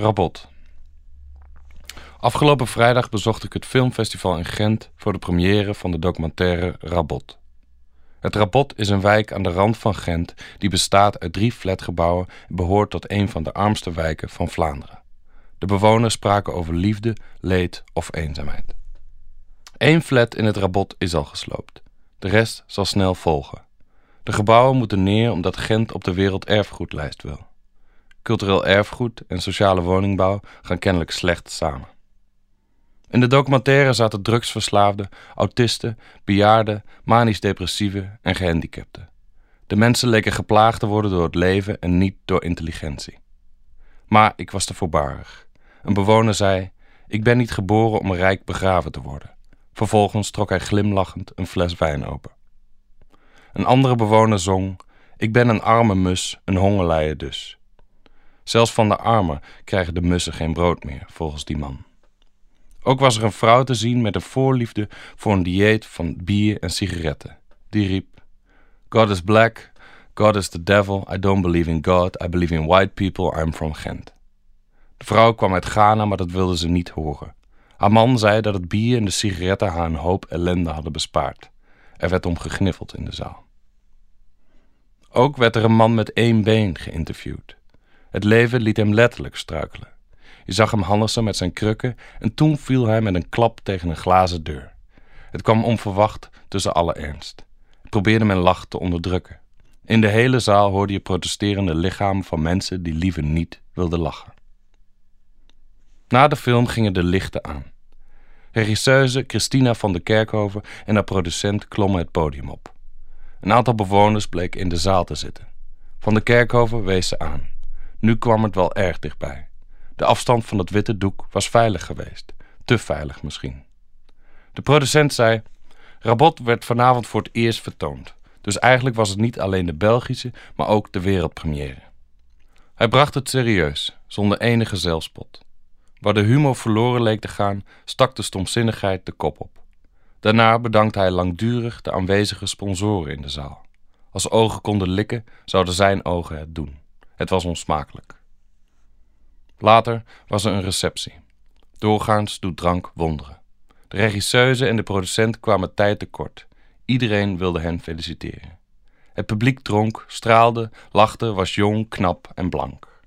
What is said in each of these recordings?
Rabot. Afgelopen vrijdag bezocht ik het filmfestival in Gent voor de première van de documentaire Rabot. Het Rabot is een wijk aan de rand van Gent die bestaat uit drie flatgebouwen en behoort tot een van de armste wijken van Vlaanderen. De bewoners spraken over liefde, leed of eenzaamheid. Eén flat in het Rabot is al gesloopt. De rest zal snel volgen. De gebouwen moeten neer omdat Gent op de werelderfgoedlijst wil. Cultureel erfgoed en sociale woningbouw gaan kennelijk slecht samen. In de documentaire zaten drugsverslaafden, autisten, bejaarden, manisch-depressieven en gehandicapten. De mensen leken geplaagd te worden door het leven en niet door intelligentie. Maar ik was te voorbarig. Een bewoner zei: Ik ben niet geboren om rijk begraven te worden. Vervolgens trok hij glimlachend een fles wijn open. Een andere bewoner zong: Ik ben een arme mus, een hongerleier dus. Zelfs van de armen krijgen de mussen geen brood meer, volgens die man. Ook was er een vrouw te zien met een voorliefde voor een dieet van bier en sigaretten. Die riep: God is black, God is the devil, I don't believe in God, I believe in white people, I'm from Gent. De vrouw kwam uit Ghana, maar dat wilde ze niet horen. Haar man zei dat het bier en de sigaretten haar een hoop ellende hadden bespaard. Er werd om gegniffeld in de zaal. Ook werd er een man met één been geïnterviewd. Het leven liet hem letterlijk struikelen. Je zag hem hannissen met zijn krukken en toen viel hij met een klap tegen een glazen deur. Het kwam onverwacht tussen alle ernst. Probeerde men lach te onderdrukken. In de hele zaal hoorde je protesterende lichamen van mensen die liever niet wilden lachen. Na de film gingen de lichten aan. Regisseuse Christina van der Kerkhoven en haar producent klommen het podium op. Een aantal bewoners bleek in de zaal te zitten. Van der Kerkhoven wees ze aan. Nu kwam het wel erg dichtbij. De afstand van het witte doek was veilig geweest. Te veilig misschien. De producent zei: Rabot werd vanavond voor het eerst vertoond. Dus eigenlijk was het niet alleen de Belgische, maar ook de wereldpremière. Hij bracht het serieus, zonder enige zelfspot. Waar de humor verloren leek te gaan, stak de stomzinnigheid de kop op. Daarna bedankte hij langdurig de aanwezige sponsoren in de zaal. Als ogen konden likken, zouden zijn ogen het doen. Het was onsmakelijk. Later was er een receptie. Doorgaans doet drank wonderen. De regisseuse en de producent kwamen tijd tekort. Iedereen wilde hen feliciteren. Het publiek dronk, straalde, lachte, was jong, knap en blank.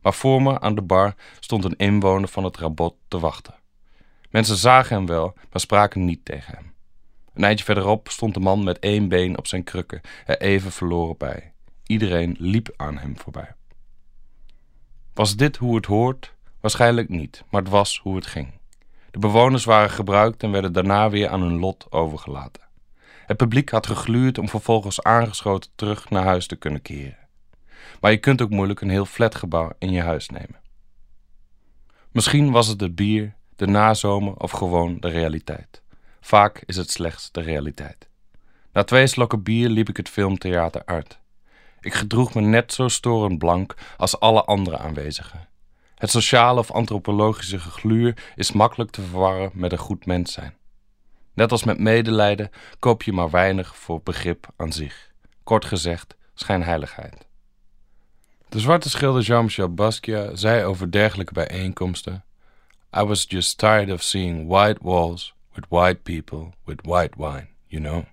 Maar voor me aan de bar stond een inwoner van het rabot te wachten. Mensen zagen hem wel, maar spraken niet tegen hem. Een eindje verderop stond de man met één been op zijn krukken, er even verloren bij. Iedereen liep aan hem voorbij. Was dit hoe het hoort? Waarschijnlijk niet, maar het was hoe het ging. De bewoners waren gebruikt en werden daarna weer aan hun lot overgelaten. Het publiek had gegluurd om vervolgens aangeschoten terug naar huis te kunnen keren. Maar je kunt ook moeilijk een heel flatgebouw in je huis nemen. Misschien was het het bier, de nazomer of gewoon de realiteit. Vaak is het slechts de realiteit. Na twee slokken bier liep ik het filmtheater uit. Ik gedroeg me net zo storend blank als alle andere aanwezigen. Het sociale of antropologische gegluur is makkelijk te verwarren met een goed mens zijn. Net als met medelijden koop je maar weinig voor begrip aan zich. Kort gezegd, schijnheiligheid. De zwarte schilder Jean-Michel Basquiat zei over dergelijke bijeenkomsten: I was just tired of seeing white walls with white people with white wine, you know.